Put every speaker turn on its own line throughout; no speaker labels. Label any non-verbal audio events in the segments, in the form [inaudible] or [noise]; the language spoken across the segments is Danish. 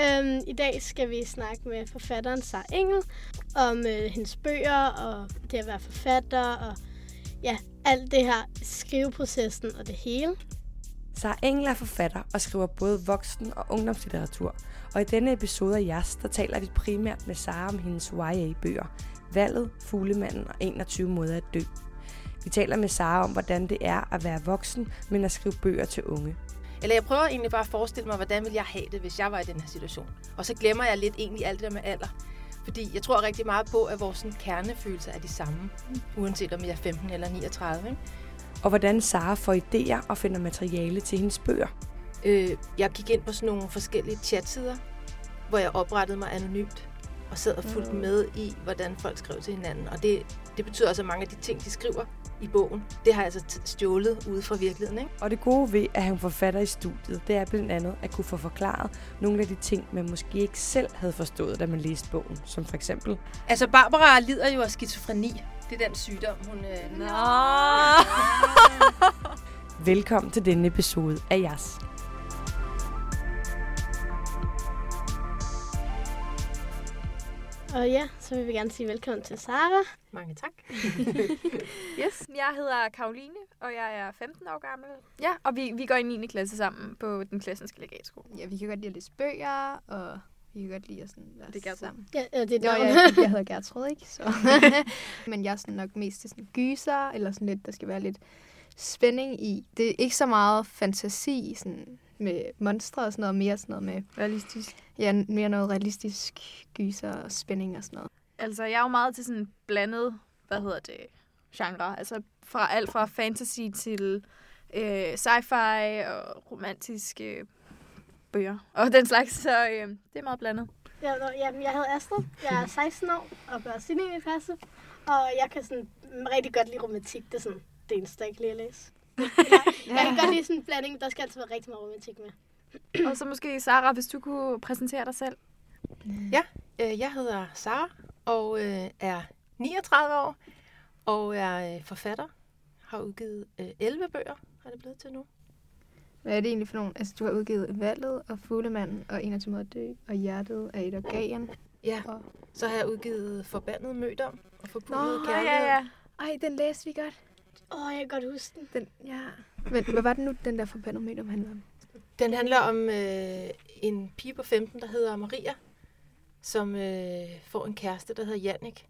Øhm, I dag skal vi snakke med forfatteren Sara Engel om øh, hendes bøger og det at være forfatter og ja, alt det her skriveprocessen og det hele.
Sara Engel er forfatter og skriver både voksen- og ungdomslitteratur. Og i denne episode af Jas, der taler vi primært med Sara om hendes YA-bøger. Valget, Fuglemanden og 21 måder at dø. Vi taler med Sara om, hvordan det er at være voksen, men at skrive bøger til unge.
Eller jeg prøver egentlig bare at forestille mig, hvordan ville jeg have det, hvis jeg var i den her situation. Og så glemmer jeg lidt egentlig alt det der med alder. Fordi jeg tror rigtig meget på, at vores sådan, kernefølelser er de samme, uanset om jeg er 15 eller 39. Ikke?
Og hvordan Sara får idéer og finder materiale til hendes bøger.
Øh, jeg gik ind på sådan nogle forskellige chatsider, hvor jeg oprettede mig anonymt og sad og fulgte med i, hvordan folk skrev til hinanden. Og det, det betyder også, at mange af de ting, de skriver i bogen, det har jeg altså stjålet ude fra virkeligheden. Ikke?
Og det gode ved at have en forfatter i studiet, det er blandt andet at kunne få forklaret nogle af de ting, man måske ikke selv havde forstået, da man læste bogen. Som for eksempel,
Altså, Barbara lider jo af skizofreni. Det er den sygdom, hun... Øh,
Nå.
velkommen til denne episode af Jas.
Og ja, så vil vi gerne sige velkommen til Sara.
Mange tak. [laughs]
Yes, jeg hedder Karoline, og jeg er 15 år gammel. Ja, og vi, vi går i 9. klasse sammen på den klassiske legatskole.
Ja, vi kan godt lide at læse bøger, og vi kan godt lide at sådan være
Det er
sammen.
Ja, ja det
Jo,
er
jeg, jeg hedder [laughs] Gertrud, ikke? Så. [laughs] Men jeg er sådan nok mest til sådan gyser, eller sådan lidt, der skal være lidt spænding i. Det er ikke så meget fantasi, sådan med monstre og sådan noget, mere sådan noget med,
Realistisk.
ja, mere noget realistisk gyser og spænding og sådan noget.
Altså, jeg er jo meget til sådan blandet, hvad hedder det, genre. Altså, fra alt fra fantasy til øh, sci-fi og romantiske bøger og den slags. Så øh, det er meget blandet.
Ja, nå, jamen, jeg hedder Astrid. Jeg er 16 år og går også i 9. klasse. Og jeg kan sådan rigtig godt lide romantik. Det er sådan det eneste, jeg ikke lide at læse. Jeg, jeg kan godt lide sådan en blanding. Der skal altid være rigtig meget romantik med.
Og så måske, Sara, hvis du kunne præsentere dig selv.
Øh, jeg hedder Sara og øh, er 39 år og er øh, forfatter. Har udgivet øh, 11 bøger, har det blevet til nu.
Hvad er det egentlig for nogle? Altså, du har udgivet Valget og Fuglemanden og 21 måder at dø og Hjertet af et organ.
Ja,
Og...
så har jeg udgivet Forbandet Mødom og Forpullet
Nå,
Kærlighed.
ja, ja.
Ej, den læste vi godt.
Åh, oh, jeg kan godt huske den.
Den, ja. Men hvad var det nu, den der med, om handler om?
Den handler om øh, en pige på 15, der hedder Maria, som øh, får en kæreste, der hedder Jannik.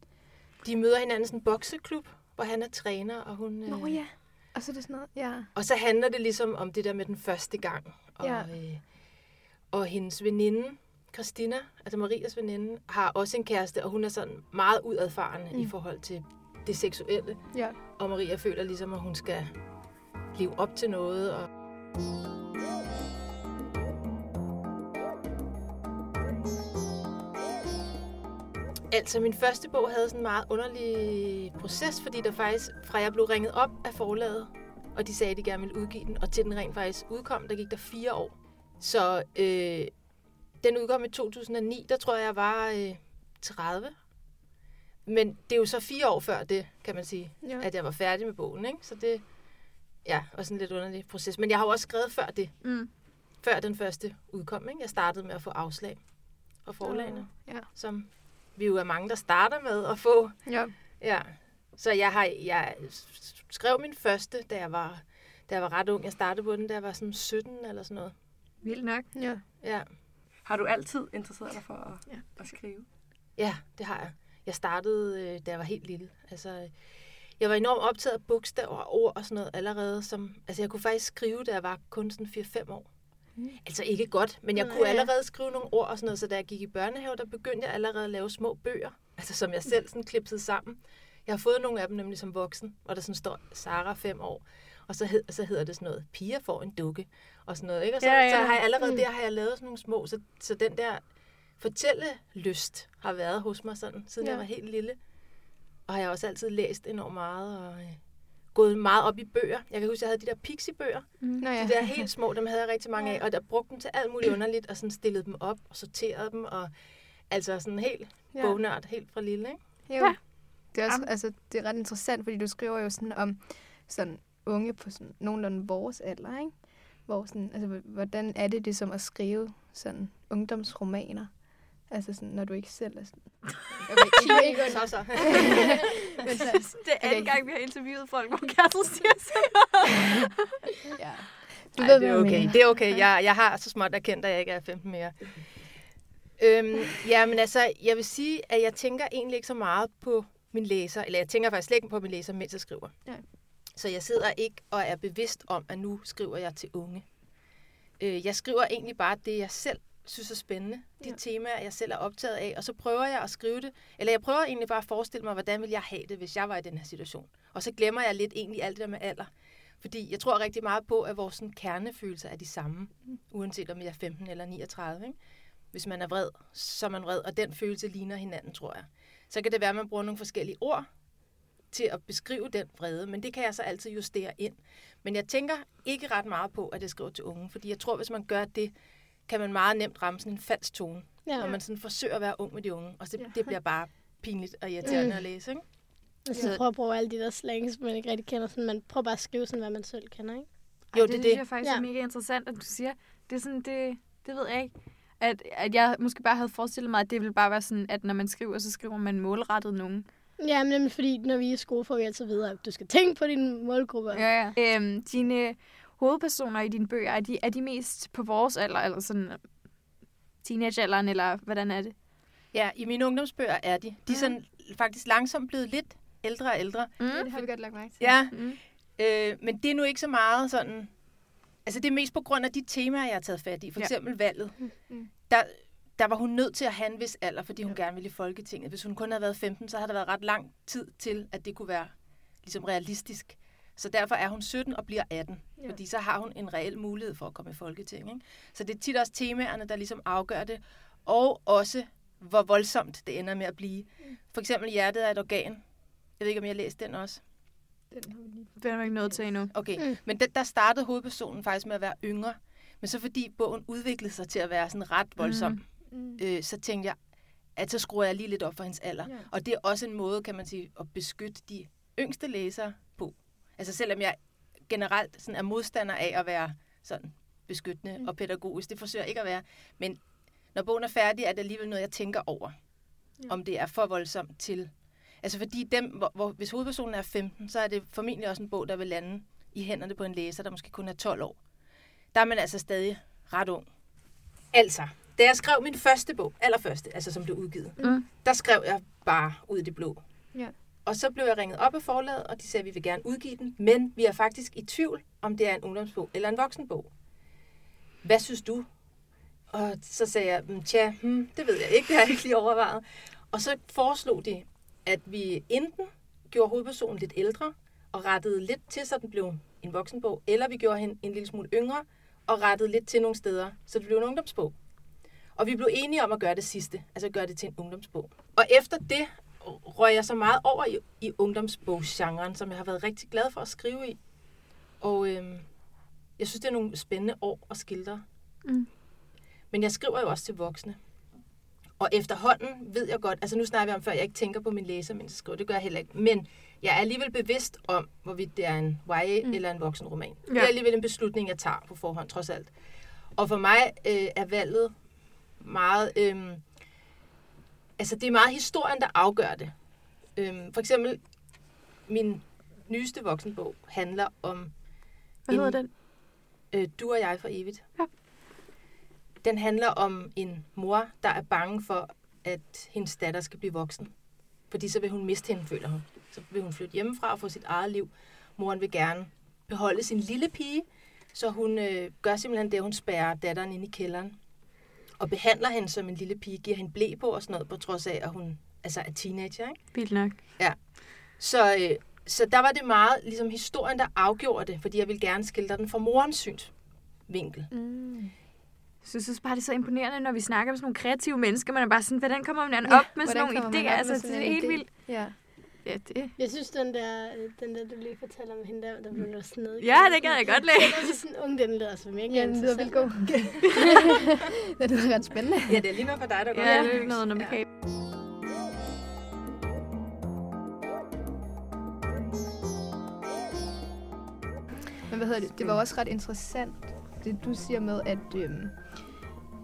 De møder hinanden i sådan en bokseklub, hvor han er træner, og hun... Øh,
Nå ja. Og så er det sådan noget, ja.
Og så handler det ligesom om det der med den første gang. Og,
Ja.
øh, og hendes veninde, Christina, altså Marias veninde, har også en kæreste, og hun er sådan meget udadfarende mm. i forhold til det seksuelle.
Ja.
Og Maria føler ligesom, at hun skal leve op til noget. Og... Altså, min første bog havde sådan en meget underlig proces, fordi der faktisk, fra jeg blev ringet op af forlaget, og de sagde, at de gerne ville udgive den, og til den rent faktisk udkom, der gik der fire år. Så øh, den udkom i 2009, der tror jeg, jeg var øh, 30. Men det er jo så fire år før det, kan man sige,
ja.
at jeg var færdig med bogen, ikke? Så det, ja, var sådan en lidt underlig proces. Men jeg har jo også skrevet før det,
Mm.
før den første udkom, ikke? Jeg startede med at få afslag fra forlagene,
Ja.
som vi jo er mange, der starter med at få.
Ja.
Ja, så jeg har jeg skrev min første, da jeg var, da jeg var ret ung. Jeg startede på den, da jeg var sådan 17 eller sådan noget.
Vildt nok.
Ja.
Ja,
Har du altid interesseret dig for at,
Ja.
at skrive?
ja det har jeg. Jeg startede, øh, da jeg var helt lille. Altså, jeg var enormt optaget af bogstaver og ord og sådan noget allerede. Som, altså, jeg kunne faktisk skrive, da jeg var kun sådan 4-5 år.
Mm.
Altså ikke godt, men jeg
Nej,
kunne allerede skrive nogle ord og sådan noget, så da jeg gik i børnehave, der begyndte jeg allerede at lave små bøger, [laughs] altså som jeg selv sådan klipsede sammen. Jeg har fået nogle af dem nemlig som voksen, hvor der sådan står Sara 5 år, og så, hed, så hedder det sådan noget, piger får en dukke, og sådan noget. Ikke? Og så,
ja.
ja. så har jeg allerede
Mm.
der har jeg lavet sådan nogle små, så, så den der fortællelyst har været hos mig sådan, siden ja. Jeg var helt lille. Og har jeg også altid læst enormt meget, og øh, gået meget op i bøger. Jeg kan huske, jeg havde de der pixie-bøger,
Mm.
Nå ja.
de der helt små, dem havde jeg rigtig mange af, og der brugte dem til alt muligt underligt, og sådan stillede dem op og sorterede dem, og altså sådan helt
ja.
bognørd, helt fra lille, ikke?
Jo.
Ja.
Det er, også, altså, det er ret interessant, fordi du skriver jo sådan om sådan unge på sådan nogenlunde vores alder, ikke? Hvor sådan, altså, hvordan er det ligesom at skrive sådan ungdomsromaner? Altså sådan, når du ikke selv er sådan... [laughs] Okay, ikke, ikke,
Så så. [laughs]
men sådan,
Det er anden
Okay.
gang, vi har interviewet folk, hvor Kærsel siger sådan [laughs]
ja. Du
Ej,
ved,
det er okay. Det er okay. Jeg, jeg har så småt erkendt, at jeg ikke er 15 mere. Øhm, ja, men altså, jeg vil sige, at jeg tænker egentlig ikke så meget på min læser, eller jeg tænker faktisk slet ikke på min læser, mens jeg skriver.
Ja.
Så jeg sidder ikke og er bevidst om, at nu skriver jeg til unge. Øh, jeg skriver egentlig bare det, jeg selv synes er spændende. De
Ja.
temaer, jeg selv er optaget af. Og så prøver jeg at skrive det. Eller jeg prøver egentlig bare at forestille mig, hvordan vil jeg have det, hvis jeg var i den her situation. Og så glemmer jeg lidt egentlig alt det der med alder. Fordi jeg tror rigtig meget på, at vores sådan, kernefølelser er de samme, uanset om jeg er 15 eller 39. Ikke? Hvis man er vred, så er man vred, og den følelse ligner hinanden, tror jeg. Så kan det være, at man bruger nogle forskellige ord til at beskrive den vrede, men det kan jeg så altid justere ind. Men jeg tænker ikke ret meget på, at jeg skriver til unge, fordi jeg tror, hvis man gør det, kan man meget nemt ramme sådan en falsk tone,
Ja.
når man sådan forsøger at være ung med de unge, og det,
Ja.
det bliver bare pinligt og irriterende
Mm.
at læse. Ikke?
Altså,
Ja.
ja. prøver at bruge alle de der slangs, man ikke rigtig kender. Sådan, man prøver bare at skrive sådan, hvad man selv kender, ikke?
Jo,
Ej,
det er
det,
det.
synes jeg faktisk
Ja.
er mega interessant, at du siger. Det er sådan, det, det ved jeg ikke. At, at jeg måske bare havde forestillet mig, at det ville bare være sådan, at når man skriver, så skriver man målrettet nogen.
Ja, men nemlig fordi, når vi er i skole, får vi altid videre, at du skal tænke på dine målgrupper.
Ja, ja. Øhm, dine hovedpersoner i dine bøger, er de, er de mest på vores alder, eller sådan øh, teenagealderen, eller hvordan er det?
Ja, i mine ungdomsbøger er de. De er
Mhm.
sådan faktisk langsomt blevet lidt ældre og ældre.
Mm.
Ja, det har vi godt lagt mærke til.
Ja,
Mm.
øh, men det er nu ikke så meget sådan... Altså, det er mest på grund af de temaer, jeg har taget fat i. For
Ja.
eksempel valget.
Mm.
Der, der var hun nødt til at have en vis alder, fordi hun gerne ville i Folketinget. Hvis hun kun havde været 15, så havde der været ret lang tid til, at det kunne være ligesom realistisk. Så derfor er hun 17 og bliver 18.
Ja.
Fordi så har hun en reel mulighed for at komme i Folketinget. Ikke? Så det er tit også temaerne, der ligesom afgør det. Og også, hvor voldsomt det ender med at blive. For eksempel Hjertet er et organ. Jeg ved ikke, om jeg har læst den også.
Den har vi lige
Det er du ikke nået til endnu.
Okay,
Mm.
mm. men den, der startede hovedpersonen faktisk med at være yngre. Men så fordi bogen udviklede sig til at være sådan ret voldsom,
Mm.
mm.
Mm.
øh, så tænkte jeg, at så skruer jeg lige lidt op for hendes alder.
Ja.
Og det er også en måde, kan man sige, at beskytte de yngste læsere. Altså selvom jeg generelt sådan er modstander af at være sådan beskyttende
Mm.
og pædagogisk, det forsøger jeg ikke at være. Men når bogen er færdig, er det alligevel noget, jeg tænker over.
Ja.
Om det er for voldsomt til. Altså fordi dem, hvor, hvor, hvis hovedpersonen er 15, så er det formentlig også en bog, der vil lande i hænderne på en læser, der måske kun er 12 år. Der er man altså stadig ret ung. Altså, da jeg skrev min første bog, allerførste, altså som blev udgivet,
Mm.
der skrev jeg bare ud i det blå.
Ja.
Og så blev jeg ringet op af forlaget, og de sagde, at vi vil gerne udgive den, men vi er faktisk i tvivl, om det er en ungdomsbog eller en voksenbog. Hvad synes du? Og så sagde jeg, mm, tja, hmm, det ved jeg ikke, det har jeg ikke lige overvejet. Og så foreslog de, at vi enten gjorde hovedpersonen lidt ældre, og rettede lidt til, så den blev en voksenbog, eller vi gjorde hende en lille smule yngre, og rettede lidt til nogle steder, så det blev en ungdomsbog. Og vi blev enige om at gøre det sidste, altså gøre det til en ungdomsbog. Og efter det røg jeg så meget over i, i ungdomsbogsgenren, som jeg har været rigtig glad for at skrive i. Og øhm, jeg synes, det er nogle spændende år at skildre.
Mm.
Men jeg skriver jo også til voksne. Og efterhånden ved jeg godt, altså nu snakker vi om før, jeg ikke tænker på min læser, mens jeg skriver, det gør jeg heller ikke. Men jeg er alligevel bevidst om, hvorvidt det er en YA
Mm.
eller en voksenroman. Ja. Det er alligevel en beslutning, jeg tager på forhånd, trods alt. Og for mig øh, er valget meget... Øh, altså, det er meget historien, der afgør det. Øh, for eksempel, min nyeste voksenbog handler om
Hvad
En-
hedder den?
øh, Du og jeg for evigt.
Ja.
Den handler om en mor, der er bange for, at hendes datter skal blive voksen. Fordi så vil hun miste hende, føler hun. Så vil hun flytte hjemmefra og få sit eget liv. Moren vil gerne beholde sin lille pige, så hun øh, gør simpelthen det, hun spærrer datteren ind i kælderen. Og behandler hende som en lille pige, giver hende blæ på og sådan noget, på trods af, at hun altså, er teenager. Ikke?
Vildt nok.
Så, øh, så der var det meget ligesom historien, der afgjorde det, fordi jeg ville gerne skildre den fra morens synsvinkel.
Mm.
Jeg synes bare, det er så imponerende, når vi snakker med sådan nogle kreative mennesker. Man er bare sådan, hvordan kommer man
Ja,
op med sådan nogle idéer? Altså, det er helt
idé?
vildt.
Ja.
Ja, det.
Jeg synes, den der, den der, du lige fortæller om hende der, der blev sådan noget.
Ja, det gad jeg godt læse. [laughs]
Det er sådan ung, den lyder så mega
Ja, den lyder vildt god. [laughs] det lyder ret spændende.
Ja, det er lige noget for dig, der går.
Ja, det er ikke noget, når man kan.
Men hvad hedder det? Det var også ret interessant, det du siger med, at, øhm,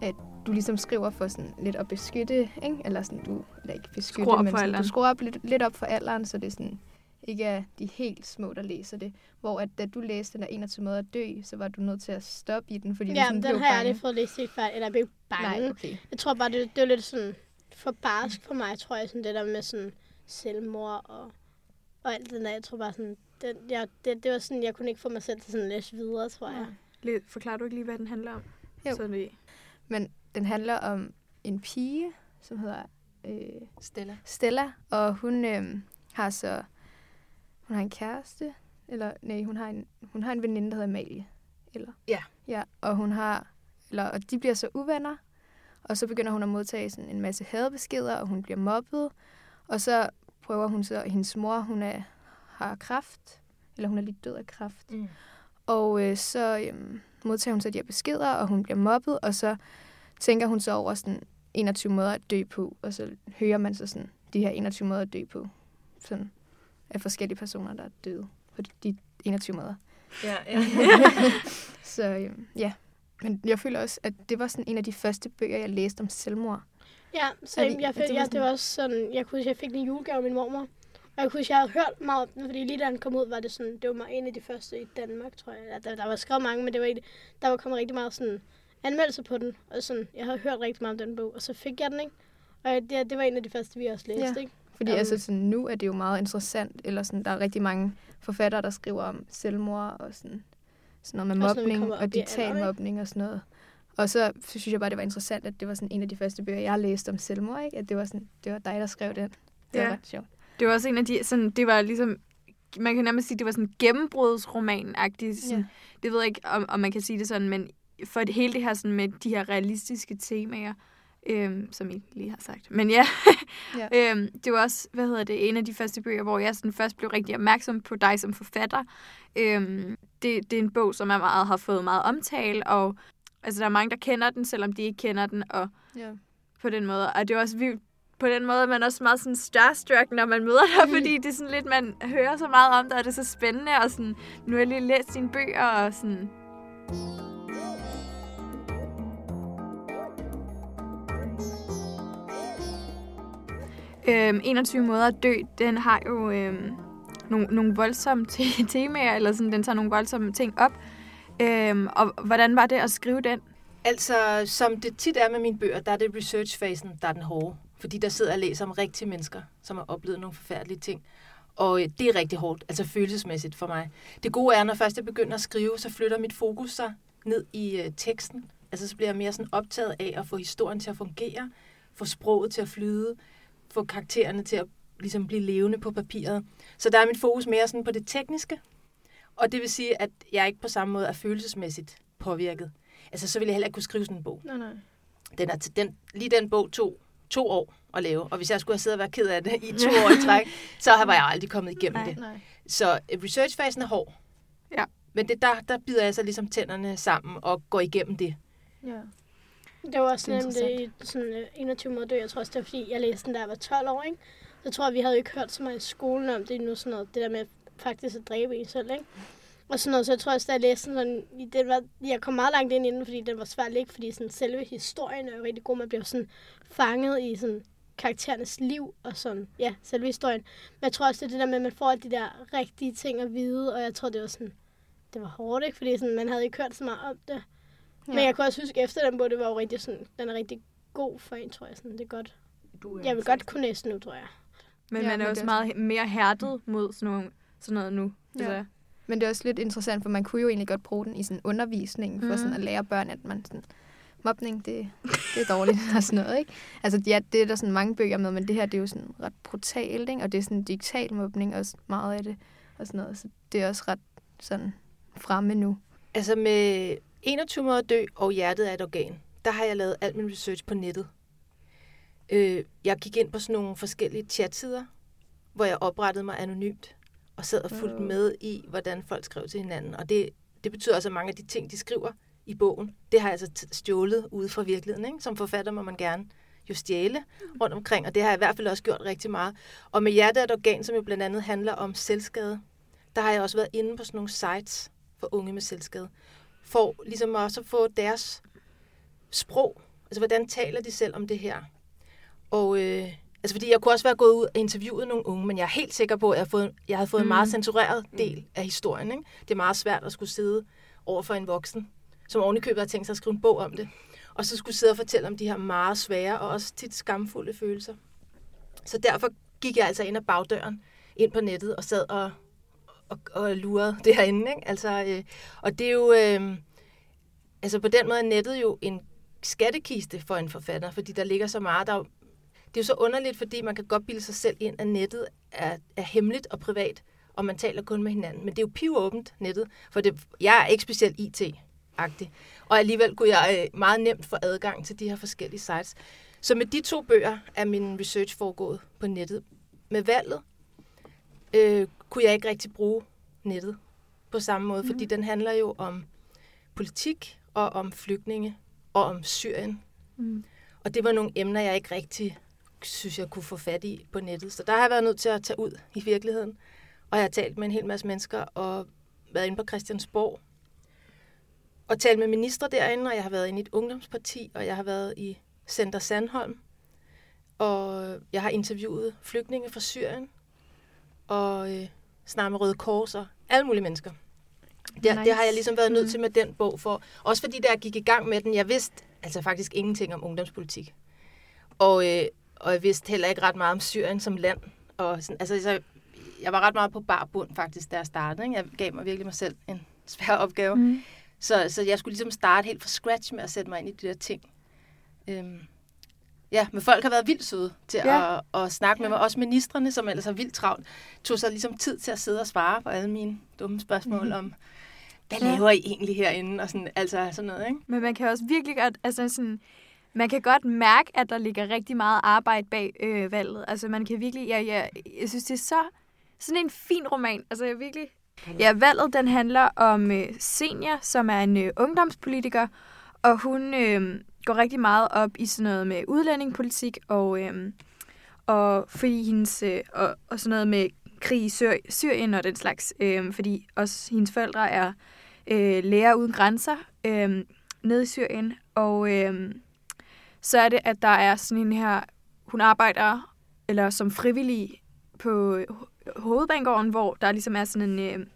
at du ligesom skriver for sådan lidt at beskytte, ikke? Eller sådan, du, eller ikke beskytte,
Skruer
men sådan, du skruer op lidt, lidt op for alderen, så det er sådan, ikke er de helt små, der læser det. Hvor at da du læste den der 21 måder at dø, så var du nødt til at stoppe i den, fordi du
Ja,
sådan
den
blev
har jeg
bange.
aldrig fået læst helt færdigt, eller jeg blev bange.
Nej, okay.
Jeg tror bare, det, det var lidt sådan for barsk for mig, tror jeg, sådan det der med sådan selvmord og, og alt det der. Jeg tror bare sådan, det, jeg, det, det var sådan, jeg kunne ikke få mig selv til sådan at læse videre, tror jeg.
Lidt- Forklarer du ikke lige, hvad den handler om?
Jo.
Så det,
Men den handler om en pige, som hedder øh,
Stella.
Stella, og hun øh, har så hun har en kæreste, eller nej, hun har en hun har en veninde, der hedder Amalie, eller
Ja.
ja, og hun har eller og de bliver så uvenner, og så begynder hun at modtage sådan en masse hadbeskeder, og hun bliver mobbet, og så prøver hun så hendes mor, hun er har kræft, eller hun er lige død af kræft.
Mm.
Og øh, så øhm, modtager hun så de her beskeder, og hun bliver mobbet, og så tænker hun så over sådan 21 måder at dø på, og så hører man så sådan de her 21 måder at dø på, sådan af forskellige personer, der er døde på de- de 21 måder.
Ja, ja. [laughs]
Så øhm, ja, men jeg føler også, at det var sådan en af de første bøger, jeg læste om selvmord.
Ja, så jeg,
det-
jeg, fik,
det
ja,
sådan-
det var også sådan, jeg kunne huske, jeg fik en julegave af min mormor. Og jeg kunne huske, jeg havde hørt meget om den, fordi lige da den kom ud, var det sådan, det var en af de første i Danmark, tror jeg. Der, der var skrevet mange, men det var en, der var kommet rigtig meget sådan anmeldelser på den. Og sådan, jeg havde hørt rigtig meget om den bog, og så fik jeg den, ikke? Og det, det var en af de første, vi også læste,
Ja.
ikke?
Fordi
Jamen.
altså sådan, nu er det jo meget interessant, eller sådan, der er rigtig mange forfattere, der skriver om selvmord og sådan, sådan noget med mobning og digital mobning og sådan noget. Og så synes jeg bare, det var interessant, at det var sådan en af de første bøger, jeg læste om selvmord, ikke? At det var, sådan, det var dig, der skrev den. Det
Ja.
var ret sjovt.
det var også en af de, sådan, det var ligesom, man kan nærmest sige, det var sådan gennembrudsroman-agtigt. Sådan,
Ja.
Det ved jeg ikke, om, om man kan sige det sådan, men for det, hele det her sådan med de her realistiske temaer, øhm, som I lige har sagt. Men ja,
Ja. [laughs]
øhm, det var også, hvad hedder det, en af de første bøger, hvor jeg sådan først blev rigtig opmærksom på dig som forfatter. Øhm, det, det er en bog, som er meget, har fået meget omtale, og altså, der er mange, der kender den, selvom de ikke kender den, og
Ja.
på den måde. Og det er også vildt på den måde, at man er også meget sådan starstruck, når man møder dig, [laughs] fordi det er sådan lidt, man hører så meget om dig, og det er så spændende, og sådan, nu har jeg lige læst dine bøger, og sådan, Øhm, 21 måder at dø, den har jo øhm, nogle, nogle voldsomme [laughs] te- temaer, eller sådan, den tager nogle voldsomme ting op. Øhm, og hvordan var det at skrive den?
Altså, som det tit er med mine bøger, der er det researchfasen, der er den hårde. Fordi der sidder og læser om rigtige mennesker, som har oplevet nogle forfærdelige ting. Og øh, det er rigtig hårdt, altså følelsesmæssigt for mig. Det gode er, når først jeg begynder at skrive, så flytter mit fokus sig ned i øh, teksten. Altså, så bliver jeg mere sådan optaget af at få historien til at fungere, få sproget til at flyde, få karaktererne til at ligesom blive levende på papiret. Så der er mit fokus mere sådan på det tekniske. Og det vil sige, at jeg ikke på samme måde er følelsesmæssigt påvirket. Altså, så ville jeg heller ikke kunne skrive sådan en bog.
Nej, nej.
Den er til, den, lige den bog tog to år at lave, og hvis jeg skulle have siddet og været ked af det i to år i træk, [laughs] så var jeg aldrig kommet igennem
Nej.
det.
nej.
Så øh, researchfasen er hård.
Ja.
Men det, der, der bider jeg så ligesom tænderne sammen og går igennem det.
Ja.
Det var også nemt i sådan øh, 21 måder dø. Jeg tror også, det var fordi, jeg læste den, da jeg var 12 år, ikke? Så tror jeg, vi havde ikke hørt så meget i skolen om det nu, sådan noget, det der med faktisk at dræbe en selv, ikke? Og sådan noget, så jeg tror også, da jeg læste den, sådan, det var, jeg kom meget langt ind i den, fordi den var svær ikke, fordi sådan, selve historien er jo rigtig god. Man bliver sådan fanget i sådan, karakterernes liv og sådan, ja, selve historien. Men jeg tror også, det er det der med, at man får de der rigtige ting at vide, og jeg tror, det var sådan, det var hårdt, ikke? Fordi sådan, man havde ikke hørt så meget om det. Ja. Men jeg kunne også huske, efter den bog, det var jo rigtig sådan, den er rigtig god for en, tror jeg. Sådan, det er godt.
Du,
Jeg vil godt kunne læse nu, tror jeg.
Men
Ja,
man er
men
også
det er
meget mere hærdet mod sådan, nogle, sådan noget nu.
Ja.
Altså,
Men det er også lidt interessant, for man kunne jo egentlig godt bruge den i sådan undervisning, for
Mhm.
sådan at lære børn, at man sådan, mobning, det, det er dårligt [laughs] og sådan noget, ikke? Altså, ja, det er der sådan mange bøger med, men det her, det er jo sådan ret brutalt, ikke? Og det er sådan digital mobning også meget af det, og sådan noget, så det er også ret sådan fremme nu.
Altså med 21 måder at dø og hjertet er et organ, der har jeg lavet alt min research på nettet. Øh, jeg gik ind på sådan nogle forskellige chatsider, hvor jeg oprettede mig anonymt og sad og fulgte med i, hvordan folk skrev til hinanden. Og det, det betyder også, at mange af de ting, de skriver i bogen, det har jeg altså stjålet ude fra virkeligheden. Ikke? Som forfatter må man gerne jo stjæle rundt omkring, og det har jeg i hvert fald også gjort rigtig meget. Og med hjertet er et organ, som jo blandt andet handler om selvskade, der har jeg også været inde på sådan nogle sites for unge med selvskade, for ligesom også at få deres sprog. Altså, hvordan taler de selv om det her? Og øh, altså, fordi jeg kunne også være gået ud og interviewet nogle unge, men jeg er helt sikker på, at jeg, har fået, jeg havde fået mm. en meget censureret del af historien. Ikke? Det er meget svært at skulle sidde over for en voksen, som ovenikøbet har tænkt sig at skrive en bog om det, og så skulle sidde og fortælle om de her meget svære og også tit skamfulde følelser. Så derfor gik jeg altså ind ad bagdøren, ind på nettet og sad og, og, og luret [laughs] det herinde. Ikke? Altså, øh, og det er jo... Øh, altså på den måde er nettet jo en skattekiste for en forfatter, fordi der ligger så meget. Der det er jo så underligt, fordi man kan godt bilde sig selv ind, at nettet er, er hemmeligt og privat, og man taler kun med hinanden. Men det er jo pivåbent, nettet, for det, jeg er ikke specielt IT-agtig. Og alligevel kunne jeg øh, meget nemt få adgang til de her forskellige sites. Så med de to bøger er min research foregået på nettet. Med valget øh, kunne jeg ikke rigtig bruge nettet på samme måde, mm. fordi den handler jo om politik og om flygtninge og om Syrien. Mm. Og det var nogle emner, jeg ikke rigtig synes, jeg kunne få fat i på nettet. Så der har jeg været nødt til at tage ud i virkeligheden. Og jeg har talt med en hel masse mennesker og været inde på Christiansborg og talt med ministre derinde, og jeg har været inde i et ungdomsparti, og jeg har været i Center Sandholm, og jeg har interviewet flygtninge fra Syrien, og øh, snakket med Røde Kors og alle mulige mennesker. Det, nice. det har jeg ligesom været nødt mm. til med den bog, for, også fordi da jeg gik i gang med den, jeg vidste altså faktisk ingenting om ungdomspolitik. Og, øh, og jeg vidste heller ikke ret meget om Syrien som land. Og sådan, altså, så jeg var ret meget på bar bund faktisk, da jeg startede. Ikke? Jeg gav mig virkelig mig selv en [laughs] svær opgave. Mm. Så, så jeg skulle ligesom starte helt fra scratch med at sætte mig ind i de der ting. Øhm, ja, men folk har været vildt søde til ja. at, at snakke med mig. Også ministerne, som ellers har vildt travlt, tog sig ligesom tid til at sidde og svare på alle mine dumme spørgsmål mm. om, hvad laver I egentlig herinde? Og sådan, altså sådan noget, ikke?
Men man kan også virkelig godt, altså sådan, man kan godt mærke, at der ligger rigtig meget arbejde bag øh, valget. Altså man kan virkelig, ja, ja, jeg synes, det er så, sådan en fin roman. Altså jeg virkelig, ja, valget den handler om øh, Senior, som er en øh, ungdomspolitiker, og hun øh, går rigtig meget op i sådan noget med udlændingepolitik, og, øh, og fordi hendes, øh, og, og sådan noget med krig i Syr- Syrien og den slags, øh, fordi også hendes forældre er øh, læger uden grænser øh, nede i Syrien, og øh, så er det, at der er sådan en her, hun arbejder eller som frivillig på hovedbanegården, hvor der ligesom er sådan en, øh,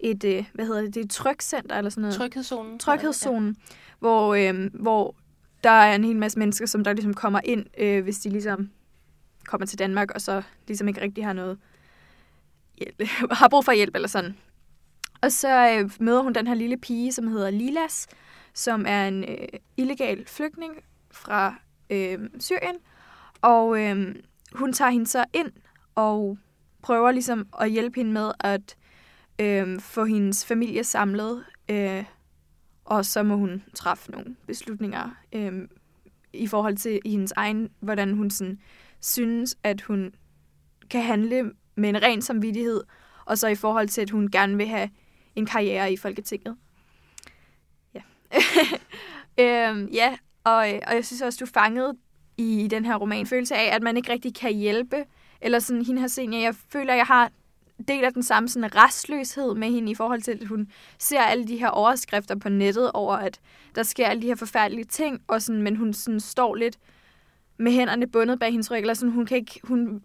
et, øh, hvad hedder det, det er et trykcenter eller sådan noget.
Tryghedszonen.
Tryghedszonen, ja hvor, øh, hvor der er en hel masse mennesker, som der ligesom kommer ind, øh, hvis de ligesom kommer til Danmark, og så ligesom ikke rigtig har noget hjælp, [laughs] har brug for hjælp eller sådan. Og så øh, møder hun den her lille pige, som hedder Lilas, som er en øh, illegal flygtning fra øh, Syrien. Og øh, hun tager hende så ind og prøver ligesom at hjælpe hende med at øh, få hendes familie samlet. Øh, og så må hun træffe nogle beslutninger øh, i forhold til hendes egen, hvordan hun sådan, synes, at hun kan handle med en ren samvittighed, og så i forhold til, at hun gerne vil have en karriere i Folketinget. Ja. [laughs] øhm, ja, og, og jeg synes også, du fangede i, i den her roman følelse af, at man ikke rigtig kan hjælpe, eller sådan, hende her senior, jeg føler, at jeg har deler den samme sådan restløshed med hende i forhold til, at hun ser alle de her overskrifter på nettet over, at der sker alle de her forfærdelige ting, og sådan, men hun sådan står lidt med hænderne bundet bag hendes ryg, eller sådan, hun kan ikke, hun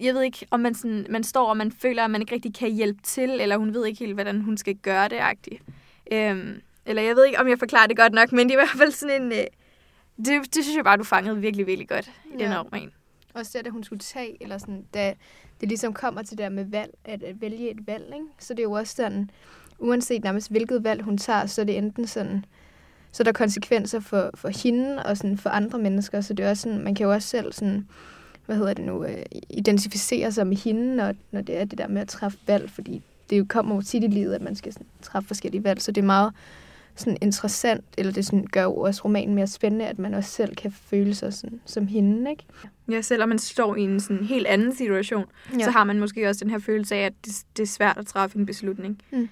jeg ved ikke, om man, sådan, man står, og man føler, at man ikke rigtig kan hjælpe til, eller hun ved ikke helt, hvordan hun skal gøre det, agtigt. Øhm, eller jeg ved ikke, om jeg forklarer det godt nok, men det er i hvert fald sådan en... Øh, det, det synes jeg bare, du fangede virkelig, virkelig godt i ja. den her roman.
Også det, at hun skulle tage, eller sådan, da det ligesom kommer til det der med valg, at, at vælge et valg, ikke? Så det er jo også sådan, uanset nærmest hvilket valg hun tager, så er det enten sådan, så er der konsekvenser for, for hende og sådan for andre mennesker, så det er også sådan, man kan jo også selv sådan, hvad hedder det nu, øh, identificere sig med hende, når, når det er det der med at træffe valg, fordi det jo kommer jo tit i livet, at man skal sådan, træffe forskellige valg, så det er meget sådan interessant, eller det sådan, gør jo også romanen mere spændende, at man også selv kan føle sig sådan, som hende, ikke?
Ja, selvom man står i en sådan helt anden situation, ja. så har man måske også den her følelse af, at det, det er svært at træffe en beslutning. Mm.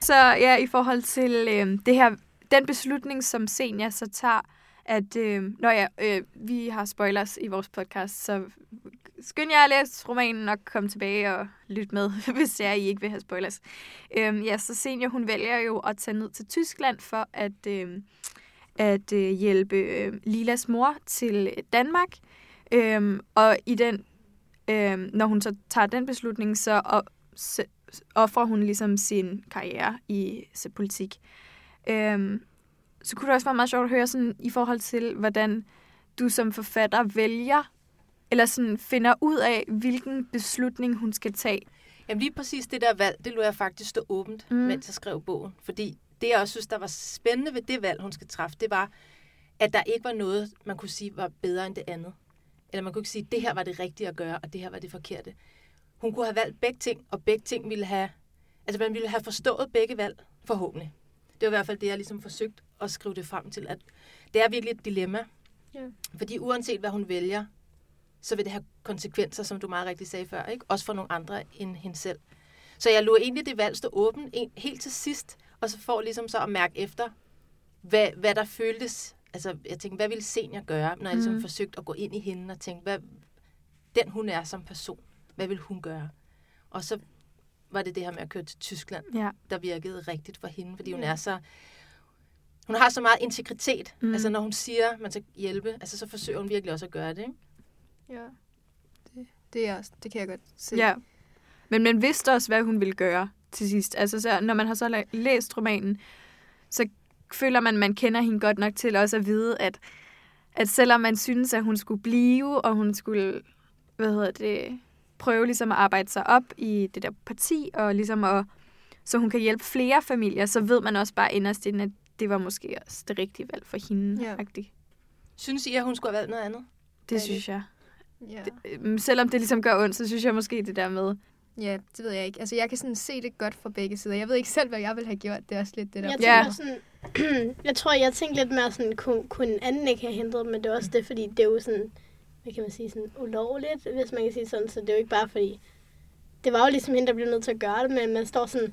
Så ja, i forhold til øh, det her, den beslutning, som Senja så tager, at øh, når ja, øh, vi har spoilers i vores podcast, så skynd jer at læse romanen og kom tilbage og lyt med, [laughs] hvis jeg I ikke vil have spoilers. Øhm, ja, så Senior, hun vælger jo at tage ned til Tyskland for at, øhm, at øh, hjælpe øh, Lilas mor til Danmark. Øhm, og i den, øhm, når hun så tager den beslutning, så og, så offrer hun ligesom sin karriere i så politik. Øhm, så kunne det også være meget sjovt at høre sådan, i forhold til, hvordan du som forfatter vælger, eller sådan finder ud af, hvilken beslutning hun skal tage.
Jamen lige præcis det der valg, det lå jeg faktisk stå åbent,
Mm.
mens jeg skrev bogen. Fordi det, jeg også synes, der var spændende ved det valg, hun skal træffe, det var, at der ikke var noget, man kunne sige var bedre end det andet. Eller man kunne ikke sige, det her var det rigtige at gøre, og det her var det forkerte. Hun kunne have valgt begge ting, og begge ting ville have... Altså man ville have forstået begge valg, forhåbentlig. Det var i hvert fald det, jeg ligesom forsøgt at skrive det frem til, at det er virkelig et dilemma.
Ja.
Fordi uanset hvad hun vælger, så vil det have konsekvenser, som du meget rigtigt sagde før, ikke? også for nogle andre end hende selv. Så jeg lå egentlig det valg stå åbent en, helt til sidst, og så får ligesom så at mærke efter, hvad, hvad der føltes. Altså, jeg tænkte, hvad ville senior gøre, når jeg ligesom
Mhm.
forsøgte at gå ind i hende og tænke, hvad, den hun er som person, hvad vil hun gøre? Og så var det det her med at køre til Tyskland,
Ja.
der virkede rigtigt for hende, fordi hun
Ja.
er så... Hun har så meget integritet.
Mm.
Mm. Altså, når hun siger, at man skal hjælpe, altså, så forsøger hun virkelig også at gøre det, ikke?
Ja. Det, det, er også, det kan jeg godt se.
Ja. Men man vidste også, hvad hun ville gøre til sidst. Altså, så, når man har så læst romanen, så føler man, man kender hende godt nok til også at vide, at, at selvom man synes, at hun skulle blive, og hun skulle, hvad hedder det, prøve ligesom at arbejde sig op i det der parti, og ligesom at, så hun kan hjælpe flere familier, så ved man også bare inderst inde, at det var måske også det rigtige valg for hende.
Ja.
Ja.
Synes I, at hun skulle have valgt noget andet?
Det synes jeg.
Ja.
Øhm, Selvom det ligesom gør ondt, så synes jeg måske det der med,
ja, det ved jeg ikke. Altså, jeg kan sådan se det godt fra begge sider. Jeg ved ikke selv, hvad jeg ville have gjort. Det er også lidt det der.
Jeg, tænker sådan, [clears throat] jeg tror, jeg tænkte lidt mere sådan, kunne, kunne en anden ikke have hindret, men det er også det, fordi det er jo sådan, hvad kan man sige, sådan ulovligt, hvis man kan sige sådan, så det er jo ikke bare fordi, det var jo ligesom hende, der blev nødt til at gøre det, men man står sådan,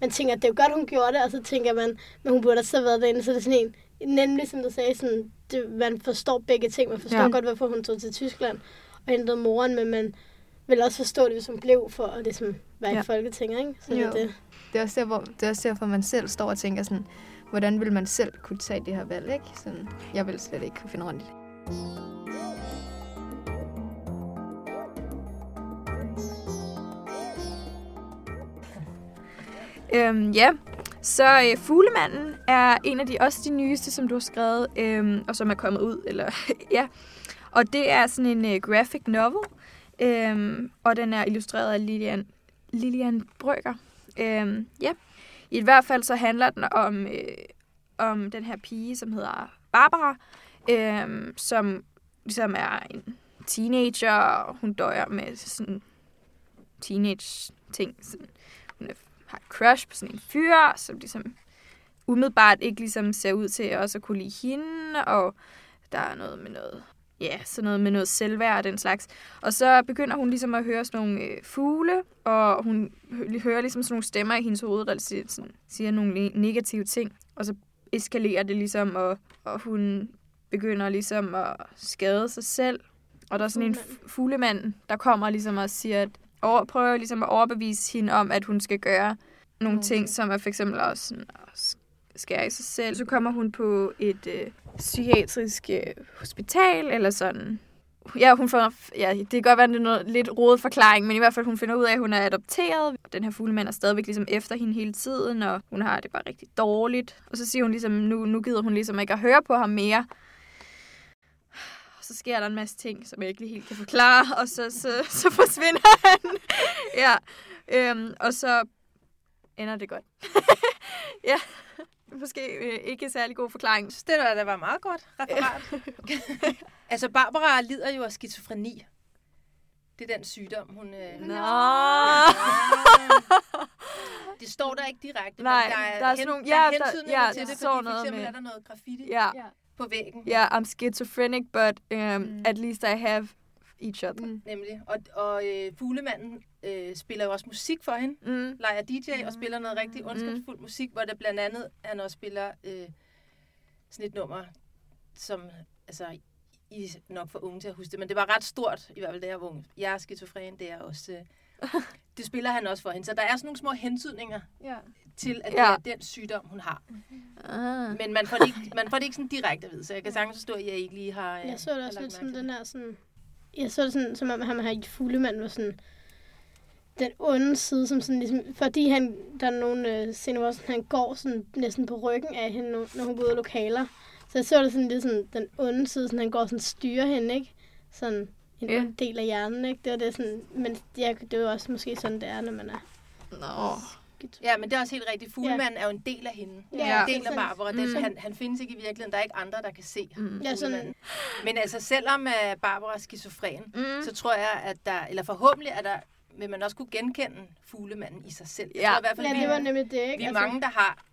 man tænker, at det er jo godt, hun gjorde det, og så tænker man, men hun burde også have været derinde, så det er sådan en, nemlig som du sagde, sådan, det, man forstår begge ting, man forstår
Ja.
godt, hvorfor hun tog til Tyskland og hentede moren, men man vil også forstå det, hvis hun blev for at ligesom være ja. I Folketinget, ikke? Så det,
Jo.
er det.
Det er, også der, hvor, det er også derfor, man selv står og tænker sådan, hvordan vil man selv kunne tage det her valg, ikke? Sådan, jeg vil slet ikke kunne finde rundt i det.
Øhm, ja, så øh, Fuglemanden er en af de også de nyeste, som du har skrevet, øh, og som er kommet ud. Eller, [laughs] ja. Og det er sådan en øh, graphic novel, øh, og den er illustreret af Lilian, Lilian Brøger. Øh, ja. I hvert fald så handler den om, øh, om den her pige, som hedder Barbara, øh, som ligesom er en teenager, og hun døjer med sådan teenage-ting. Sådan, hun er har et crush på sådan en fyr, som ligesom umiddelbart ikke ligesom ser ud til også at kunne lide hende, og der er noget med noget, ja, sådan noget med noget selvværd og den slags. Og så begynder hun ligesom at høre sådan nogle øh, fugle, og hun hører ligesom sådan nogle stemmer i hendes hoved, der siger, sådan, siger nogle negative ting, og så eskalerer det ligesom, og, og hun begynder ligesom at skade sig selv. Og der er sådan en fuglemand, der kommer ligesom og siger, at over, prøver ligesom at overbevise hende om, at hun skal gøre nogle
Nogle
ting, som er for eksempel også sådan at sk- skære i sig selv. Så kommer hun på et øh, psykiatrisk øh, hospital, eller sådan. Ja, hun får, ja, det kan godt være, det er noget lidt rodet forklaring, men i hvert fald hun finder ud af, at hun er adopteret. Den her fuglemand er stadigvæk ligesom efter hende hele tiden, og hun har det bare rigtig dårligt. Og så siger hun ligesom, nu, nu gider hun ligesom ikke at høre på ham mere. Så sker der en masse ting, som jeg ikke lige helt kan forklare, og så, så, så forsvinder [laughs] han. ja, øhm, og så ender det godt. [laughs] ja, måske øh, ikke særlig god forklaring.
Det der, der var meget godt referat. [laughs] altså, Barbara lider jo af skizofreni. Det er den sygdom, hun... Øh...
Nå.
Det står der ikke direkte,
Nej,
men der er,
der er
hen,
sådan nogle- ja, der- ja,
til
der
det,
står
fordi for
noget
eksempel
med-
er der noget graffiti
Ja,
Ja.
På væggen.
ja, I'm schizophrenic, but um,
Mm.
at least I have each other.
Mm.
Nemlig. Og, og øh, Fuglemanden øh, spiller jo også musik for hende.
Mm.
Leger DJ og spiller noget rigtig ondskabsfuld musik, hvor der blandt andet han også spiller øh, sådan et nummer, som altså I er nok for unge til at huske det, men det var ret stort, i hvert fald da jeg var ung. Jeg er skizofren, det er også... Øh, [laughs] det spiller han også for hende. Så der er sådan nogle små hentydninger
Ja.
til, at
Ja.
det er den sygdom, hun har.
Ah.
Men man får det ikke, man får det ikke sådan direkte at vide, så jeg kan sagtens forstå, at jeg ikke lige har... øh,
Jeg så det også lidt som den her sådan... Jeg så det sådan, som om ham her i Fuglemann var sådan... Den onde side, som sådan ligesom... Fordi han, der er nogle øh, scener, hvor sådan, han går sådan næsten på ryggen af hende, når, når hun går ud af lokaler. Så jeg så det sådan lidt sådan, den onde side, sådan, han går sådan styrer hende, ikke? Sådan en
Ja.
del af hjernen, ikke? Det var det sådan... Men ja, det er jo også måske sådan, det er, når man er...
Nå.
Ja, men det er også helt rigtigt. Fuglemanden er jo en del af hende.
Ja,
Ja,
Ja.
en del af Barbara. Den,
Mm.
han, han findes ikke i virkeligheden. Der er ikke andre, der kan se
Mm.
Ja, sådan.
Men altså, selvom uh, Barbara er skizofren,
Mm.
så tror jeg, at der, eller forhåbentlig er der, vil man også kunne genkende fuglemanden i sig selv. Jeg
Ja.
tror i hvert fald,
ja,
vi,
det var nemlig det, ikke?
vi er mange, der har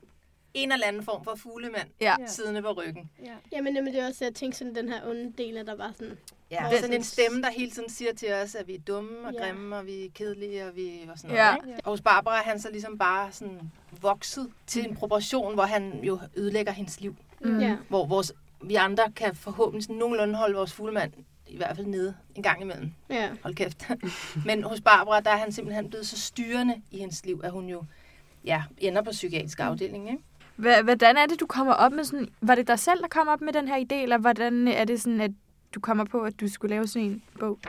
en eller anden form for fuglemand
Ja.
Ja.
siddende på ryggen.
Ja.
Jamen, nemlig det var også, at jeg tænkte sådan, den her onde del, der var sådan...
Ja, er sådan en stemme, der hele tiden siger til os, at vi er dumme og
Ja.
grimme, og vi er kedelige, og vi og sådan
Ja.
noget. Ikke? Og hos Barbara er han så ligesom bare sådan vokset til en proportion, hvor han jo ødelægger hendes liv.
Mm.
Ja.
Hvor vores, vi andre kan forhåbentlig sådan nogenlunde holde vores fuglemand i hvert fald nede en gang imellem.
Ja.
Hold kæft. [laughs] Men hos Barbara, der er han simpelthen blevet så styrende i hendes liv, at hun jo ja, ender på psykiatrisk afdeling. Ikke?
Hvordan er det, du kommer op med sådan... Var det dig selv, der kom op med den her idé, eller hvordan er det sådan, at du kommer på, at du skulle lave sådan en bog?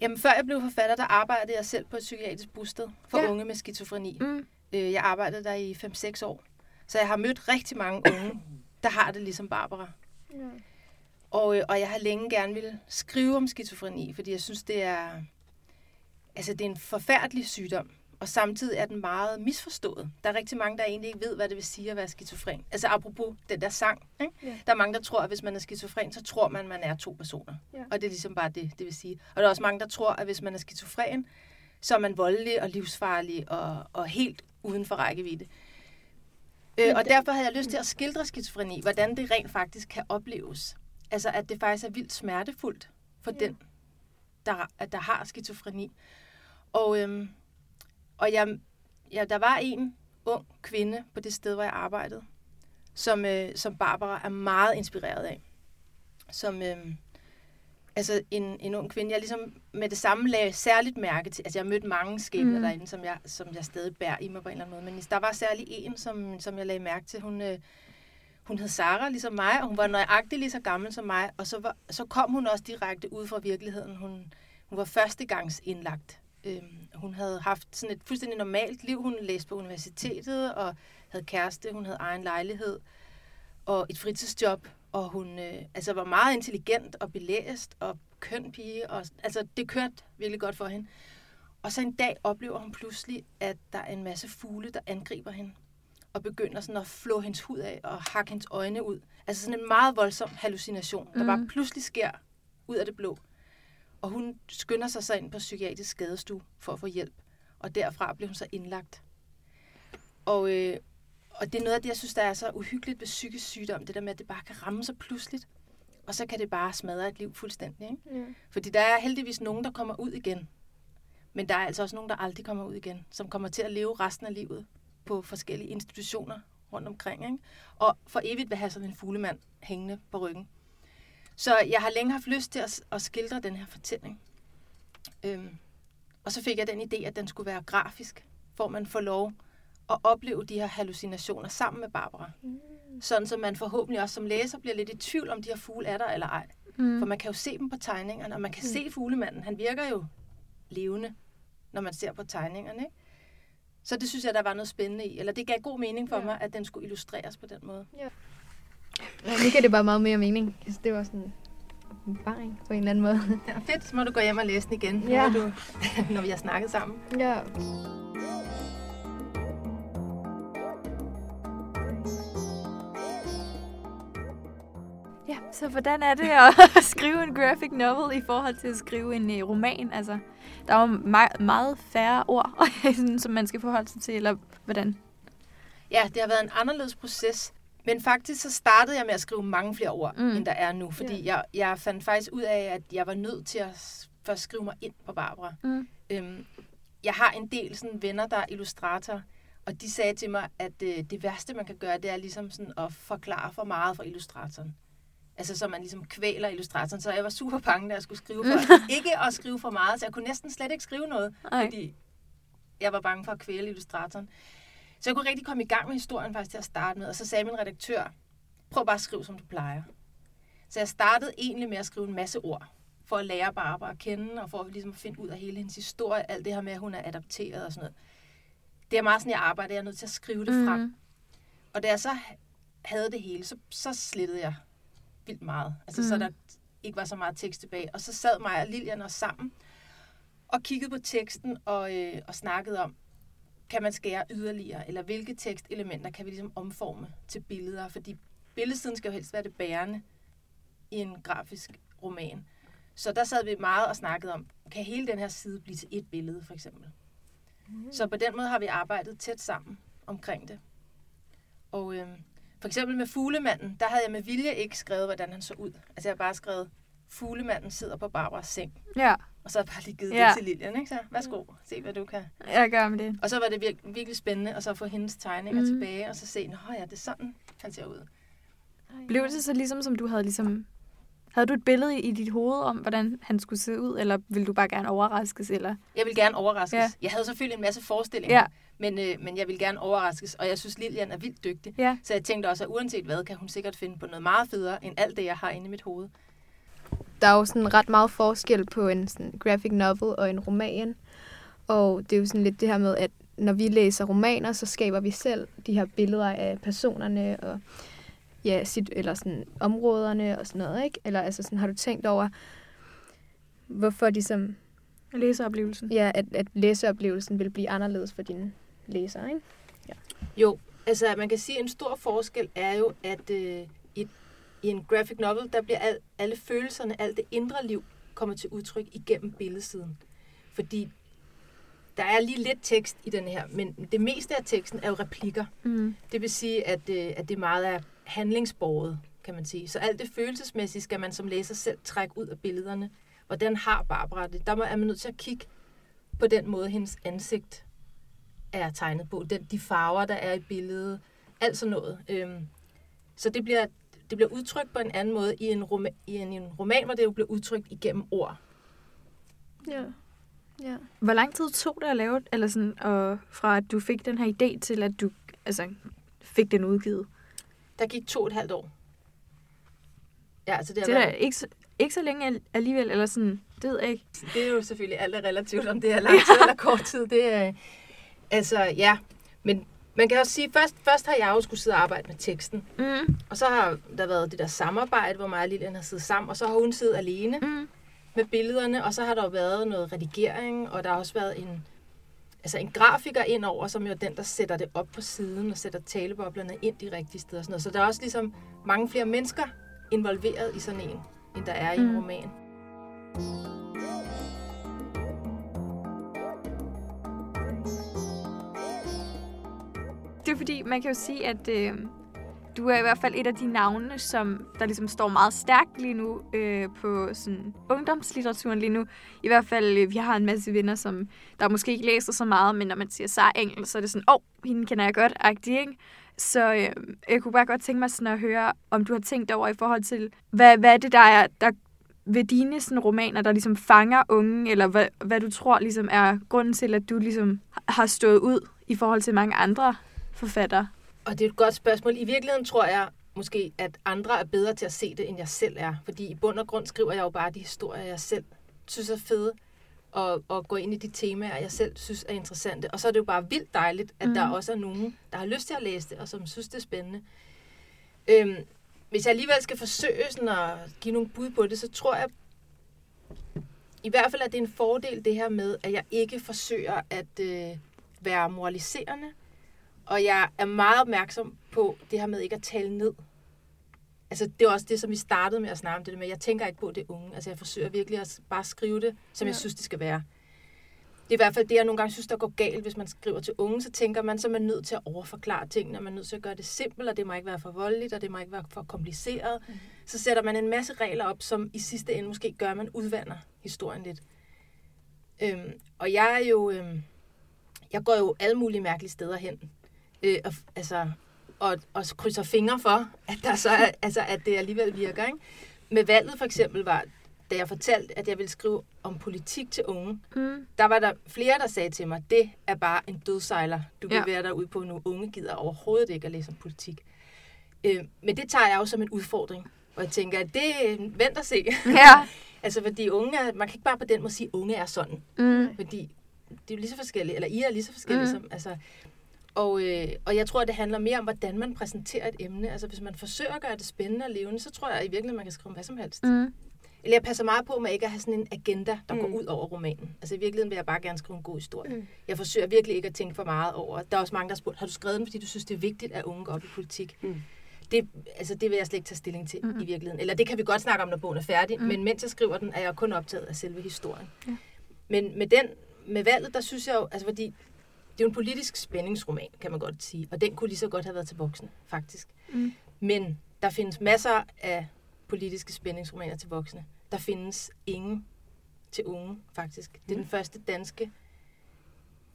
Jamen, før jeg blev forfatter, der arbejdede jeg selv på et psykiatrisk bosted for
Ja.
unge med skizofreni.
Mm.
Øh, Jeg arbejdede der i 5-6 år. Så jeg har mødt rigtig mange unge, der har det ligesom Barbara.
Ja.
Og, øh, og jeg har længe gerne ville skrive om skizofreni, fordi jeg synes, det er, altså, det er en forfærdelig sygdom. Og samtidig er den meget misforstået. Der er rigtig mange, der egentlig ikke ved, hvad det vil sige at være skizofren. Altså apropos den der sang. Ikke?
Ja.
Der er mange, der tror, at hvis man er skizofren, så tror man, at man er to personer.
Ja.
Og det er ligesom bare det, det vil sige. Og der er også mange, der tror, at hvis man er skizofren, så er man voldelig og livsfarlig og, og helt uden for rækkevidde. Øh, og derfor havde jeg lyst til at skildre skizofreni, hvordan det rent faktisk kan opleves. Altså, at det faktisk er vildt smertefuldt for
Ja.
ja. den, der, at der har skizofreni. Og, øhm, og jeg, ja, der var en ung kvinde på det sted, hvor jeg arbejdede, som, øh, som Barbara er meget inspireret af. Som, øh, altså en, en ung kvinde, jeg ligesom med det samme lagde særligt mærke til, altså jeg har mødt mange skæbner
Mm.
derinde, som jeg, som jeg stadig bærer i mig på en eller anden måde, men der var særlig en, som, som jeg lagde mærke til, hun, øh, hun hed Sara, ligesom mig, og hun var nøjagtig lige så gammel som mig, og så, var, så kom hun også direkte ud fra virkeligheden. Hun, hun var førstegangs Øhm, hun havde haft sådan et fuldstændig normalt liv. Hun læste på universitetet og havde kæreste. Hun havde egen lejlighed og et fritidsjob. Og hun øh, altså var meget intelligent og belæst og køn pige. Og, altså, det kørte virkelig godt for hende. Og så en dag oplever hun pludselig, at der er en masse fugle, der angriber hende og begynder sådan at flå hendes hud af og hakke hendes øjne ud. Altså sådan en meget voldsom hallucination, der
Mhm.
bare pludselig sker ud af det blå. Og hun skynder sig så ind på psykiatrisk skadestue for at få hjælp. Og derfra blev hun så indlagt. Og, øh, og det er noget af det, jeg synes, der er så uhyggeligt ved psykisk sygdom. Det der med, at det bare kan ramme sig pludseligt. Og så kan det bare smadre et liv fuldstændig. Ikke?
Ja.
Fordi der er heldigvis nogen, der kommer ud igen. Men der er altså også nogen, der aldrig kommer ud igen. Som kommer til at leve resten af livet på forskellige institutioner rundt omkring. Ikke? Og for evigt vil have sådan en fuglemand hængende på ryggen. Så jeg har længe haft lyst til at, at skildre den her fortælling. Øhm, og så fik jeg den idé, at den skulle være grafisk, hvor man får lov at opleve de her hallucinationer sammen med Barbara.
Mm.
Sådan, så man forhåbentlig også som læser bliver lidt i tvivl, om de her fugle er der eller ej.
Mm.
For man kan jo se dem på tegningerne, og man kan
Mm.
se fuglemanden. Han virker jo levende, når man ser på tegningerne. Ikke? Så det synes jeg, der var noget spændende i. Eller det gav god mening for
Ja.
mig, at den skulle illustreres på den måde.
Ja, nu giver det bare meget mere mening. Det var sådan en erfaring på en eller anden måde. [laughs]
Ja, fedt, så må du gå hjem og læse den igen,
Ja.
når, du, [laughs] når vi har snakket sammen.
ja.
Ja, så hvordan er det at [laughs] skrive en graphic novel i forhold til at skrive en uh, roman? Altså, der er jo meget, meget færre ord, sådan, som man skal forholde sig til, eller hvordan?
Ja, det har været en anderledes proces. Men faktisk så startede jeg med at skrive mange flere ord,
Mm.
mm. end der er nu. Fordi jeg, jeg fandt faktisk ud af, at jeg var nødt til at først skrive mig ind på Barbara.
Mm.
Øhm, jeg har en del sådan, venner, der er illustratorer, og de sagde til mig, at øh, det værste, man kan gøre, det er ligesom sådan at forklare for meget for illustratoren. Altså, så man ligesom kvæler illustratoren. Så jeg var super bange, da jeg skulle skrive for ikke at skrive for meget, så jeg kunne næsten slet ikke skrive noget,
Ej.
fordi jeg var bange for at kvæle illustratoren. Så jeg kunne rigtig komme i gang med historien faktisk til at starte med, og så sagde min redaktør, prøv bare at skrive, som du plejer. Så jeg startede egentlig med at skrive en masse ord, for at lære Barbara at kende, og for at ligesom finde ud af hele hendes historie, alt det her med, at hun er adopteret og sådan noget. Det er meget sådan, jeg arbejder, jeg er nødt til at skrive det frem.
Mhm.
Og da jeg så havde det hele, så, så slettede jeg vildt meget. Altså, mm. så der ikke var så meget tekst tilbage. Og så sad mig og Lilian os sammen og kiggede på teksten og, øh, og snakkede om, kan man skære yderligere, eller hvilke tekstelementer kan vi ligesom omforme til billeder? Fordi billedsiden skal jo helst være det bærende i en grafisk roman. Så der sad vi meget og snakkede om, kan hele den her side blive til et billede, for eksempel? Mm. Så på den måde har vi arbejdet tæt sammen omkring det. Og øhm, for eksempel med Fuglemanden, der havde jeg med vilje ikke skrevet, hvordan han så ud. Altså jeg har bare skrevet, Fuglemanden sidder på Barbaras seng.
Ja,
Og så har jeg bare lige givet
Ja.
det til Lilian, ikke? Så værsgo, se hvad du kan.
jeg gør med det.
Og så var det vir- virkelig spændende at så få hendes tegninger mm. tilbage, og så se, nå ja, det er sådan, han ser ud.
Blev det så ligesom, som du havde ligesom... Havde du et billede i, dit hoved om, hvordan han skulle se ud, eller ville du bare gerne overraskes? Eller?
Jeg vil gerne overraskes.
Ja.
Ja. Jeg havde selvfølgelig en masse forestillinger,
Ja.
men, øh, men jeg vil gerne overraskes, og jeg synes, Lilian er vildt dygtig.
Ja.
Så jeg tænkte også, at uanset hvad, kan hun sikkert finde på noget meget federe, end alt det, jeg har inde i mit hoved.
Der er jo sådan ret meget forskel på en sådan graphic novel og en roman. Og det er jo sådan lidt det her med, at når vi læser romaner, så skaber vi selv de her billeder af personerne og ja, sit, eller sådan områderne og sådan noget, ikke? Eller altså sådan, har du tænkt over, hvorfor ligesom,
Læseoplevelsen.
ja, at, at læseoplevelsen vil blive anderledes for dine læsere, ikke?
Jo, altså man kan sige, at en stor forskel er jo, at øh, i, en graphic novel, der bliver al, alle følelserne, alt det indre liv, kommer til udtryk igennem billedsiden. Fordi der er lige lidt tekst i den her, men det meste af teksten er jo replikker.
Mm.
Det vil sige, at, øh, at det meget er handlingsborget, kan man sige. Så alt det følelsesmæssige skal man som læser selv trække ud af billederne. Hvordan har Barbara det? Der må- er man nødt til at kigge på den måde, hendes ansigt er tegnet på. Den, de farver, der er i billedet. Alt sådan noget. Øhm, så det bliver, det bliver udtrykt på en anden måde i en, roma- i en, i en roman, hvor det jo bliver udtrykt igennem ord.
Ja. Ja.
Hvor lang tid tog det at lave, eller sådan, og fra at du fik den her idé til, at du altså, fik den udgivet?
Der gik to og et halvt år. Ja, altså det, har
Det er
været-
ikke, så- ikke så længe al- alligevel, eller sådan, det ved jeg ikke.
Det er jo selvfølgelig alt er relativt, om det er lang tid eller kort tid. Det er, altså, ja. Men man kan også sige, først, først har jeg jo skulle sidde og arbejde med teksten.
Mm.
Og så har der været det der samarbejde, hvor mig og Lilian har siddet sammen. Og så har hun siddet alene
Mm.
med billederne. Og så har der jo været noget redigering, og der har også været en, altså en grafiker ind over, som jo er den, der sætter det op på siden og sætter taleboblerne ind de rigtige steder. Og sådan noget. Så der er også ligesom mange flere mennesker involveret i sådan en, end der er i en
Mm.
roman.
Det er fordi, man kan jo sige, at øh, du er i hvert fald et af de navne, som der ligesom står meget stærkt lige nu øh, på sådan ungdomslitteraturen lige nu. I hvert fald, øh, vi har en masse venner, som der måske ikke læser så meget, men når man siger Sara Engel, så er det sådan, åh, oh, hende kender jeg godt, agtig, ikke? Så øh, jeg kunne bare godt tænke mig sådan at høre, om du har tænkt over i forhold til, hvad, hvad er det, der er der ved dine sådan, romaner, der ligesom fanger unge, eller hvad, hvad du tror ligesom er grunden til, at du ligesom har stået ud i forhold til mange andre forfattere?
Og det er et godt spørgsmål. I virkeligheden tror jeg måske, at andre er bedre til at se det, end jeg selv er. Fordi i bund og grund skriver jeg jo bare de historier, jeg selv synes er fede. Og, og gå ind i de temaer, jeg selv synes er interessante. Og så er det jo bare vildt dejligt, at mm. der også er nogen, der har lyst til at læse det, og som synes, det er spændende. Øhm, hvis jeg alligevel skal forsøge sådan at give nogle bud på det, så tror jeg i hvert fald, at det er en fordel det her med, at jeg ikke forsøger at øh, være moraliserende, og jeg er meget opmærksom på det her med ikke at tale ned. Altså, det er også det, som vi startede med at snakke om det der med. Jeg tænker ikke på det unge. Altså, jeg forsøger virkelig at bare skrive det, som ja. jeg synes, det skal være. Det er i hvert fald det, jeg nogle gange synes, der går galt, hvis man skriver til unge. Så tænker man, så er man nødt til at overforklare tingene, man er nødt til at gøre det simpelt, og det må ikke være for voldeligt, og det må ikke være for kompliceret. Mm. Så sætter man en masse regler op, som i sidste ende måske gør, at man udvander historien lidt. Øhm, og jeg er jo... Øhm, jeg går jo alle mulige mærkelige steder hen. Øh, og, altså, og, og krydser fingre for, at, der så er, altså, at det alligevel virker. Ikke? Med valget for eksempel var, da jeg fortalte, at jeg ville skrive om politik til unge,
Mm.
der var der flere, der sagde til mig, det er bare en dødsejler, du vil
Ja.
være derude på nu. Unge gider overhovedet ikke at læse om politik. Øh, men det tager jeg jo som en udfordring. Og jeg tænker, at det vent og se. [laughs]
Ja. [laughs]
altså, fordi unge er, man kan ikke bare på den måde sige, at unge er sådan.
Mm.
Fordi det er jo lige så forskellige, eller I er lige så forskellige
Mm.
som, altså, og, øh, og jeg tror, at det handler mere om, hvordan man præsenterer et emne. Altså, hvis man forsøger at gøre det spændende og levende, så tror jeg i virkeligheden, man kan skrive om hvad som helst. Mm. Eller jeg passer meget på med ikke at have sådan en agenda, der mm. går ud over romanen. Altså, i virkeligheden vil jeg bare gerne skrive en god historie. Mm. Jeg forsøger virkelig ikke at tænke for meget over. Der er også mange, der har spurgt, har du skrevet den, fordi du synes, det er vigtigt, at unge går op i politik?
Mm.
Det, altså, det vil jeg slet ikke tage stilling til
Mm.
i virkeligheden. Eller det kan vi godt snakke om, når bogen er færdig.
Mm.
Men mens jeg skriver den, er jeg kun optaget af selve historien.
Ja.
Men med den, med valget, der synes jeg jo, altså fordi det er jo en politisk spændingsroman, kan man godt sige. Og den kunne lige så godt have været til voksne, faktisk.
Mm.
Men der findes masser af politiske spændingsromaner til voksne. Der findes ingen til unge, faktisk. Det er den første danske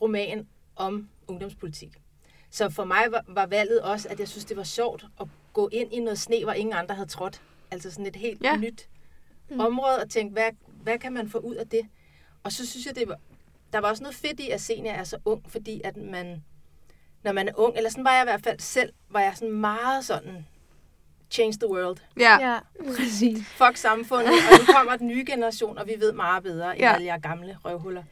roman om ungdomspolitik. Så for mig var, var valget også, at jeg synes, det var sjovt at gå ind i noget sne, hvor ingen andre havde trådt. Altså sådan et helt
ja.
nyt mm. område, og tænke, hvad, hvad kan man få ud af det? Og så synes jeg, det var, der var også noget fedt i, at Senior er så ung, fordi at man, når man er ung, eller sådan var jeg i hvert fald selv, var jeg sådan meget sådan, change the world.
Ja.
Ja, præcis.
Fuck samfundet, og nu kommer den nye generation, og vi ved meget bedre end
Ja.
alle jer gamle røvhuller.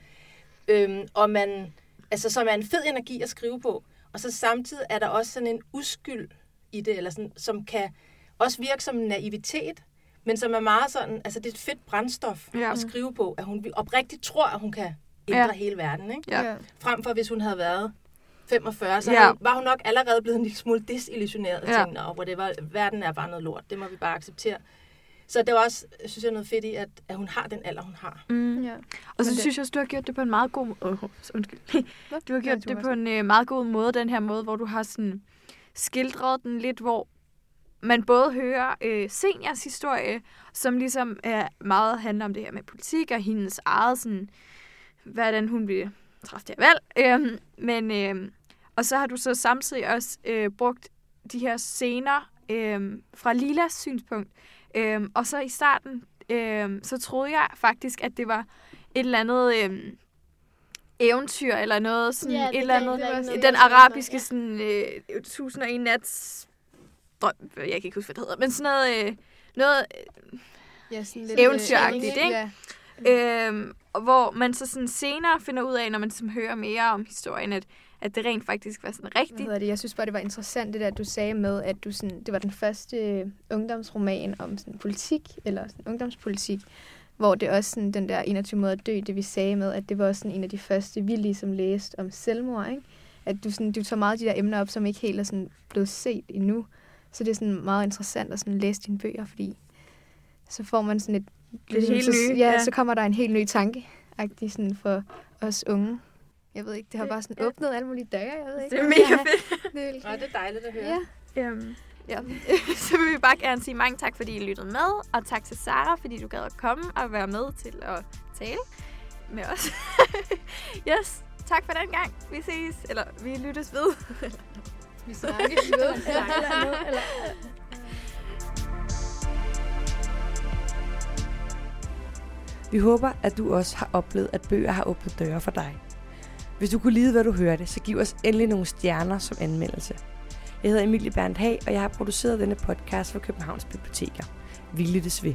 Øhm, og man, altså, så er man en fed energi at skrive på, og så samtidig er der også sådan en uskyld i det, eller sådan, som kan også virke som en naivitet, men som er meget sådan, altså det er et fedt brændstof
ja.
at skrive på, at hun oprigtigt tror, at hun kan ændre
Ja.
ja. hele verden, ikke?
Ja.
Frem for hvis hun havde været 45, så
Ja.
ja. var hun nok allerede blevet en lille smule desillusioneret og
Ja.
ja. tænkt, "Nå, whatever, verden er bare noget lort, det må vi bare acceptere. Så det var også, synes jeg, noget fedt i, at, at hun har den alder, hun har.
Mm.
Ja.
Og så
Men det-
synes jeg også, du har gjort det på en meget god måde. Oh, undskyld. [laughs] Du har
Ja,
gjort
du
det på en øh, meget god måde, den her måde, hvor du har sådan skildret den lidt, hvor man både hører øh, seniors historie, som ligesom er meget handler om det her med politik og hendes eget sådan, hvordan hun bliver træffe det her valg. Øhm, men, øhm, og så har du så samtidig også øh, brugt de her scener øhm, fra Lilas synspunkt. Øhm, og så i starten, øhm, så troede jeg faktisk, at det var et eller andet øhm, eventyr, eller noget sådan,
Ja,
et
det
eller andet,
være noget,
den arabiske
ja.
sådan, øh, 1001 nats drøm, jeg kan ikke huske, hvad det hedder, men sådan noget, øh, noget
Ja, sådan lidt
Eventyragtigt,
øh,
ikke?
Ja.
Øhm, og hvor man så sådan senere finder ud af, når man sådan hører mere om historien, at, at det rent faktisk var sådan
Hvad
rigtigt.
hedder det? Jeg synes bare, det var interessant, det der, du sagde med, at du sådan, det var den første øh, ungdomsroman om sådan politik, eller sådan ungdomspolitik, hvor det også sådan, den der 21 måder at dø, det vi sagde med, at det var også sådan en af de første, vi ligesom læste om selvmord, ikke? At du, sådan, du tager meget af de der emner op, som ikke helt er sådan blevet set endnu. Så det er sådan meget interessant at sådan læse dine bøger, fordi så får man sådan et...
Det helt
så,
nye,
ja,
ja.
så kommer der en helt ny tanke, sådan for os unge. Jeg ved ikke, det har bare sådan åbnet alle mulige døre, jeg ved ikke.
Det er mega
Ja,
fedt.
Det er,
Og det er dejligt at høre.
Ja.
Øhm, ja. [laughs] så vil vi bare gerne sige mange tak, fordi I lyttede med, og tak til Sara, fordi du gad at komme og være med til at tale med os. [laughs] yes, tak for den gang. Vi ses, eller vi lyttes ved.
Vi snakkes ved. [laughs]
eller nu, eller...
Vi håber, at du også har oplevet, at bøger har åbnet døre for dig. Hvis du kunne lide, hvad du hørte, så giv os endelig nogle stjerner som anmeldelse. Jeg hedder Emilie Berndt Hag, og jeg har produceret denne podcast for Københavns Biblioteker. Vi lyttes ved.